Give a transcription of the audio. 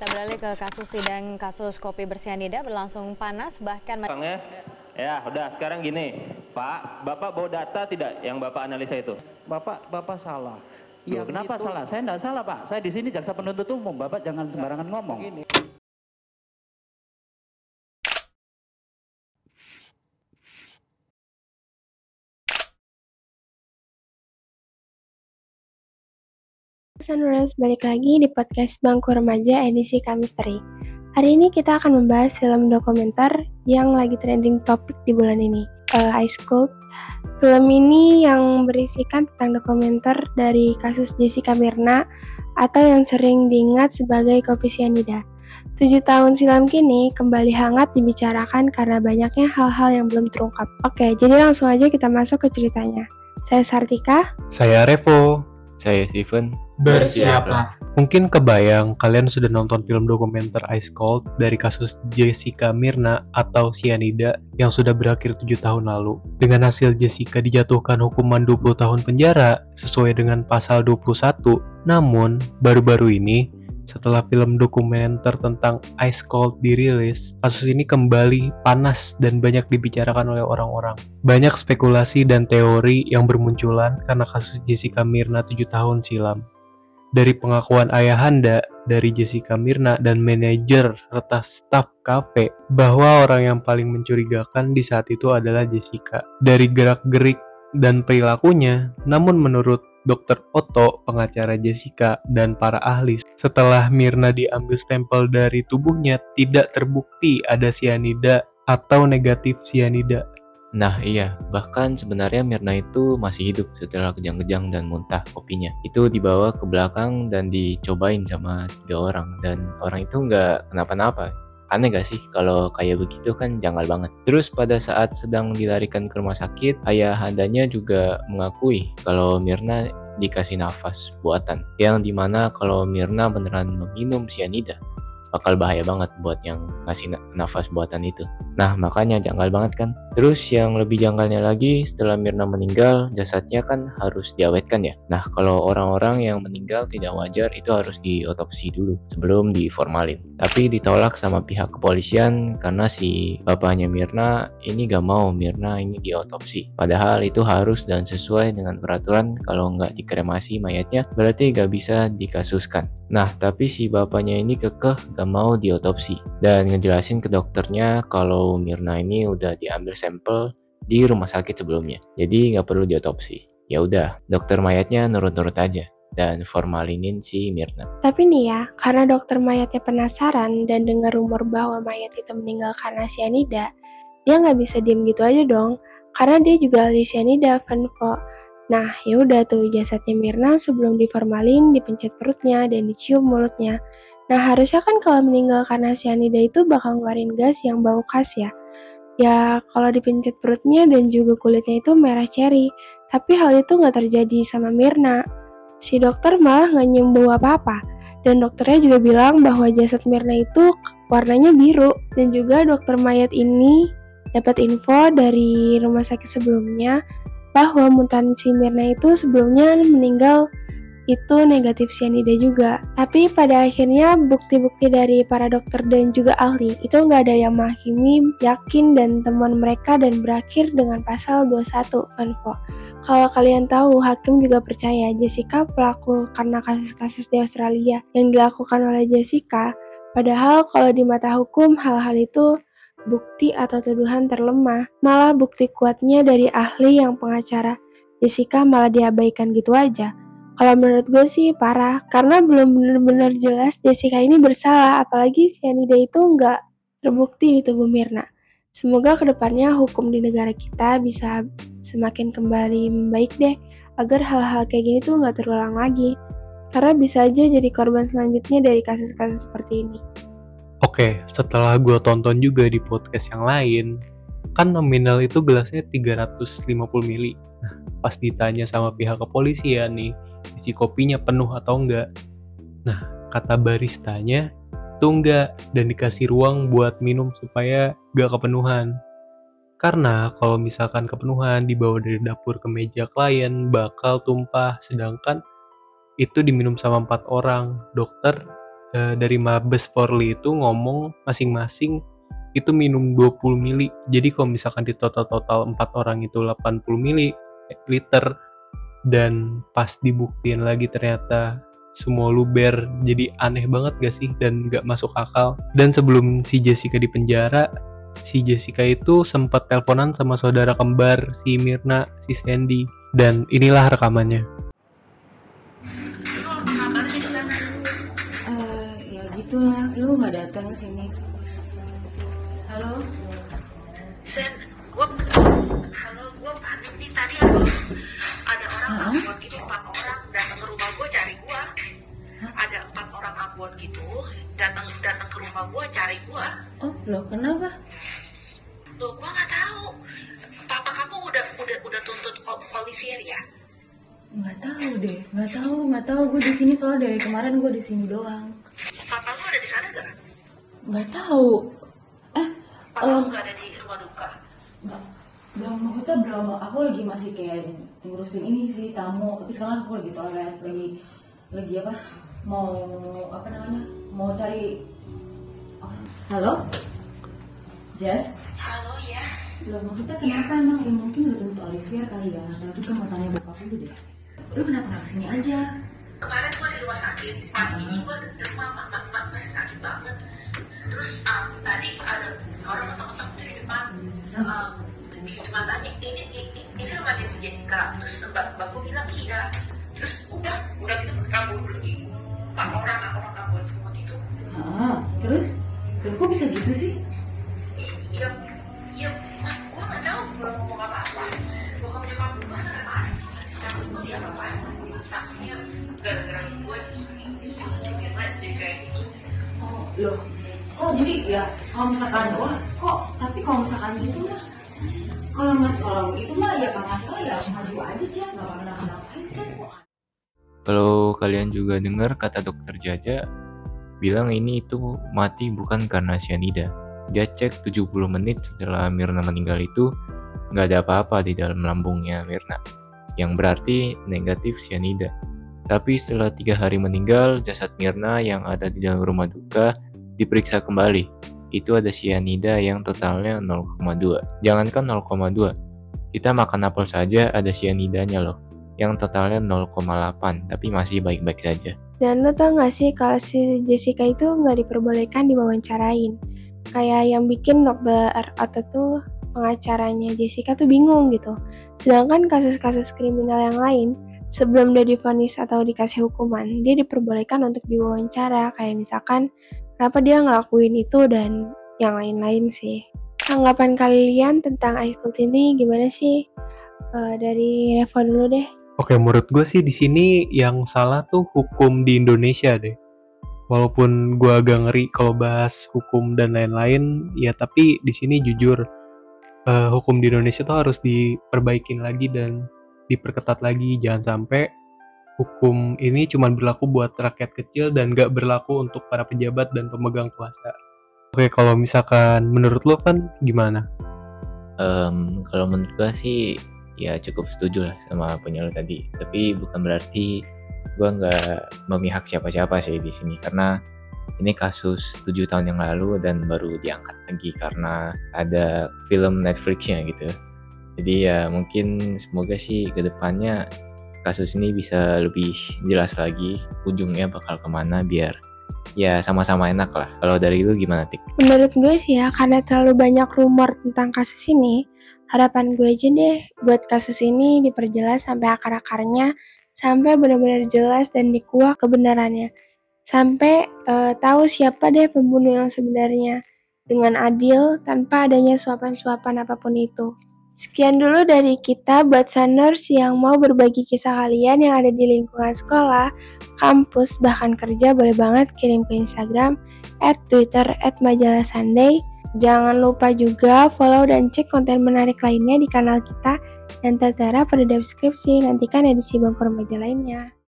Kita beralih ke kasus sidang kasus kopi bersianida berlangsung panas bahkan Bang ya, ya udah sekarang gini, Pak, Bapak bawa data tidak yang Bapak analisa itu? Bapak Bapak salah. Loh, kenapa itu- salah? Saya enggak salah, Pak. Saya di sini jaksa penuntut umum. Bapak jangan sembarangan ngomong. Begini. Sunrise balik lagi di podcast Bangku Remaja edisi Kamisteri. Hari ini kita akan membahas film dokumenter yang lagi trending topik di bulan ini, eh, Ice Cold. Film ini yang berisikan tentang dokumenter dari kasus Jessica Mirna atau yang sering diingat sebagai kopi sianida. Tujuh tahun silam kini kembali hangat dibicarakan karena banyaknya hal-hal yang belum terungkap. Oke, jadi langsung aja kita masuk ke ceritanya. Saya Sartika, Saya Revo. Saya Steven. Bersiaplah. Mungkin kebayang kalian sudah nonton film dokumenter Ice Cold dari kasus Jessica Mirna atau Cyanida yang sudah berakhir 7 tahun lalu. Dengan hasil Jessica dijatuhkan hukuman 20 tahun penjara sesuai dengan pasal 21. Namun, baru-baru ini setelah film dokumenter tentang Ice Cold dirilis, kasus ini kembali panas dan banyak dibicarakan oleh orang-orang. Banyak spekulasi dan teori yang bermunculan karena kasus Jessica Mirna 7 tahun silam. Dari pengakuan ayahanda dari Jessica Mirna dan manajer serta staf kafe bahwa orang yang paling mencurigakan di saat itu adalah Jessica. Dari gerak-gerik dan perilakunya, namun menurut Dr. Otto, pengacara Jessica, dan para ahli, setelah Mirna diambil stempel dari tubuhnya, tidak terbukti ada sianida atau negatif sianida. Nah iya, bahkan sebenarnya Mirna itu masih hidup setelah kejang-kejang dan muntah kopinya. Itu dibawa ke belakang dan dicobain sama tiga orang. Dan orang itu nggak kenapa-napa. Aneh gak sih kalau kayak begitu kan janggal banget. Terus pada saat sedang dilarikan ke rumah sakit, ayah handanya juga mengakui kalau Mirna dikasih nafas buatan. Yang di mana kalau Mirna beneran meminum cyanida, bakal bahaya banget buat yang ngasih na- nafas buatan itu. Nah makanya janggal banget kan. Terus yang lebih janggalnya lagi setelah Mirna meninggal jasadnya kan harus diawetkan ya. Nah kalau orang-orang yang meninggal tidak wajar itu harus diotopsi dulu sebelum diformalin. Tapi ditolak sama pihak kepolisian karena si bapaknya Mirna ini gak mau Mirna ini diotopsi. Padahal itu harus dan sesuai dengan peraturan kalau nggak dikremasi mayatnya berarti gak bisa dikasuskan. Nah tapi si bapaknya ini kekeh mau diotopsi dan ngejelasin ke dokternya kalau Mirna ini udah diambil sampel di rumah sakit sebelumnya. Jadi nggak perlu diotopsi. Ya udah, dokter mayatnya nurut-nurut aja dan formalinin si Mirna. Tapi nih ya, karena dokter mayatnya penasaran dan dengar rumor bahwa mayat itu meninggal karena sianida, dia nggak bisa diem gitu aja dong, karena dia juga ahli sianida, Vanpo. Nah, ya udah tuh jasadnya Mirna sebelum diformalin dipencet perutnya dan dicium mulutnya. Nah, harusnya kan kalau meninggal karena sianida itu bakal ngeluarin gas yang bau khas ya. Ya, kalau dipencet perutnya dan juga kulitnya itu merah ceri. Tapi hal itu nggak terjadi sama Mirna. Si dokter malah nggak nyium bau apa-apa. Dan dokternya juga bilang bahwa jasad Mirna itu warnanya biru. Dan juga dokter mayat ini dapat info dari rumah sakit sebelumnya bahwa mutan si Mirna itu sebelumnya meninggal itu negatif sianida juga. Tapi pada akhirnya bukti-bukti dari para dokter dan juga ahli itu nggak ada yang menghakimi, yakin dan temuan mereka dan berakhir dengan pasal 21 Vanvo. Kalau kalian tahu, hakim juga percaya Jessica pelaku karena kasus-kasus di Australia yang dilakukan oleh Jessica. Padahal kalau di mata hukum hal-hal itu bukti atau tuduhan terlemah. Malah bukti kuatnya dari ahli yang pengacara Jessica malah diabaikan gitu aja. Kalau menurut gue sih parah, karena belum benar-benar jelas Jessica ini bersalah, apalagi cyanida itu nggak terbukti di tubuh Mirna. Semoga ke depannya hukum di negara kita bisa semakin kembali membaik deh, agar hal-hal kayak gini tuh nggak terulang lagi. Karena bisa aja jadi korban selanjutnya dari kasus-kasus seperti ini. Oke, setelah gue tonton juga di podcast yang lain, kan nominal itu gelasnya 350 mili. Nah, pas ditanya sama pihak kepolisian nih, isi kopinya penuh atau enggak. Nah, kata baristanya, itu enggak, dan dikasih ruang buat minum supaya gak kepenuhan. Karena kalau misalkan kepenuhan dibawa dari dapur ke meja klien, bakal tumpah, sedangkan itu diminum sama empat orang, dokter, eh, dari Mabes Polri itu ngomong masing-masing itu minum 20 mili. Jadi kalau misalkan di total-total 4 orang itu 80 mili liter dan pas dibuktiin lagi ternyata semua luber jadi aneh banget gak sih? Dan gak masuk akal. Dan sebelum si Jessica di penjara si Jessica itu sempat teleponan sama saudara kembar si Mirna si Sandy. Dan inilah rekamannya. Eh, ya gitulah, lu nggak datang ke sini. Halo? Sen, gua halo gua panik nih. Tadi ada Hah? ambon gitu empat orang datang ke rumah gua cari gua ada empat orang ambon gitu datang datang ke rumah gua cari gua Oh, loh kenapa? tuh gua nggak tahu papa kamu udah udah udah tuntut Olivier ya Nggak tahu deh, nggak tahu, nggak tahu. Gue di sini soalnya dari kemarin gue di sini doang. papa lu ada di sana gak Nggak tahu. Eh, papa lu nggak ada di rumah duka Belum maksudnya belum aku lagi masih kayak ngurusin ini sih tamu. Tapi sekarang aku lagi toilet lagi lagi apa? Mau apa namanya? Mau cari oh, halo? Jess? Halo ya. Belum maksudnya kenapa emang? Ya, mungkin udah tuntut Olivier kali ya. Tapi kan mau tanya bokap dulu deh. Lu kenapa nggak ke sini aja? Kemarin gua di rumah sakit. Pagi ini gua di rumah mak mak mak. Masih sakit banget. Terus um, tadi ada orang ketok-ketok dari depan. Um, cuma tanya ini ini ini rumahnya si Jessica. Terus mbak mbak gua bilang iya. Terus udah udah gitu kabur pergi empat orang orang kabur semua itu. Ah terus? Loh, kok bisa gitu sih? Iya iya mas gua nggak tahu gua ngomong apa apa bokapnya pak gua kemarin takut gua dia apa takutnya gara-gara gua kayak gitu. Oh loh oh jadi ya kalau misalkan wah kok tapi kalau misalkan gitu mah kalau mas kalau itu mah ya kalau masalah ya maju aja Jess nggak ngapain kan Kalau kalian juga dengar kata dokter Jaja bilang ini itu mati bukan karena cyanida. Dia cek 70 menit setelah Mirna meninggal itu nggak ada apa-apa di dalam lambungnya Mirna. Yang berarti negatif cyanida. Tapi setelah tiga hari meninggal, jasad Mirna yang ada di dalam rumah duka diperiksa kembali. Itu ada cyanida yang totalnya 0,2. Jangankan 0,2, kita makan apel saja ada cyanidanya loh yang totalnya 0,8 tapi masih baik-baik saja. Dan lo tau gak sih kalau si Jessica itu nggak diperbolehkan diwawancarain. Kayak yang bikin dokter atau tuh pengacaranya Jessica tuh bingung gitu. Sedangkan kasus-kasus kriminal yang lain, sebelum dia divonis atau dikasih hukuman, dia diperbolehkan untuk diwawancara. Kayak misalkan, kenapa dia ngelakuin itu dan yang lain-lain sih. Tanggapan kalian tentang iCult ini gimana sih? Eh, dari Revo dulu deh. Oke, menurut gue sih di sini yang salah tuh hukum di Indonesia deh. Walaupun gue agak ngeri kalau bahas hukum dan lain-lain, ya tapi di sini jujur eh, hukum di Indonesia tuh harus diperbaikin lagi dan diperketat lagi. Jangan sampai hukum ini cuma berlaku buat rakyat kecil dan gak berlaku untuk para pejabat dan pemegang kuasa. Oke, kalau misalkan menurut lo kan gimana? Em, kalau menurut gua sih ya cukup setuju lah sama punya lo tadi. Tapi bukan berarti gua nggak memihak siapa-siapa sih di sini karena ini kasus tujuh tahun yang lalu dan baru diangkat lagi karena ada film Netflixnya gitu. Jadi ya mungkin semoga sih ke depannya kasus ini bisa lebih jelas lagi ujungnya bakal ke mana biar ya sama-sama enak lah. Kalau dari lu gimana Tik? Menurut gue sih ya, karena terlalu banyak rumor tentang kasus ini, harapan gue aja deh buat kasus ini diperjelas sampai akar-akarnya, sampai benar-benar jelas dan dikuak kebenarannya. Sampai eh, tahu siapa deh pembunuh yang sebenarnya dengan adil tanpa adanya suapan-suapan apa pun itu. Sekian dulu dari kita buat Saners yang mau berbagi kisah kalian yang ada di lingkungan sekolah, kampus, bahkan kerja boleh banget kirim ke Instagram at Twitter at Majalah Sunday. Jangan lupa juga follow dan cek konten menarik lainnya di kanal kita yang tertera pada deskripsi. Nantikan edisi Bangku Remaja lainnya.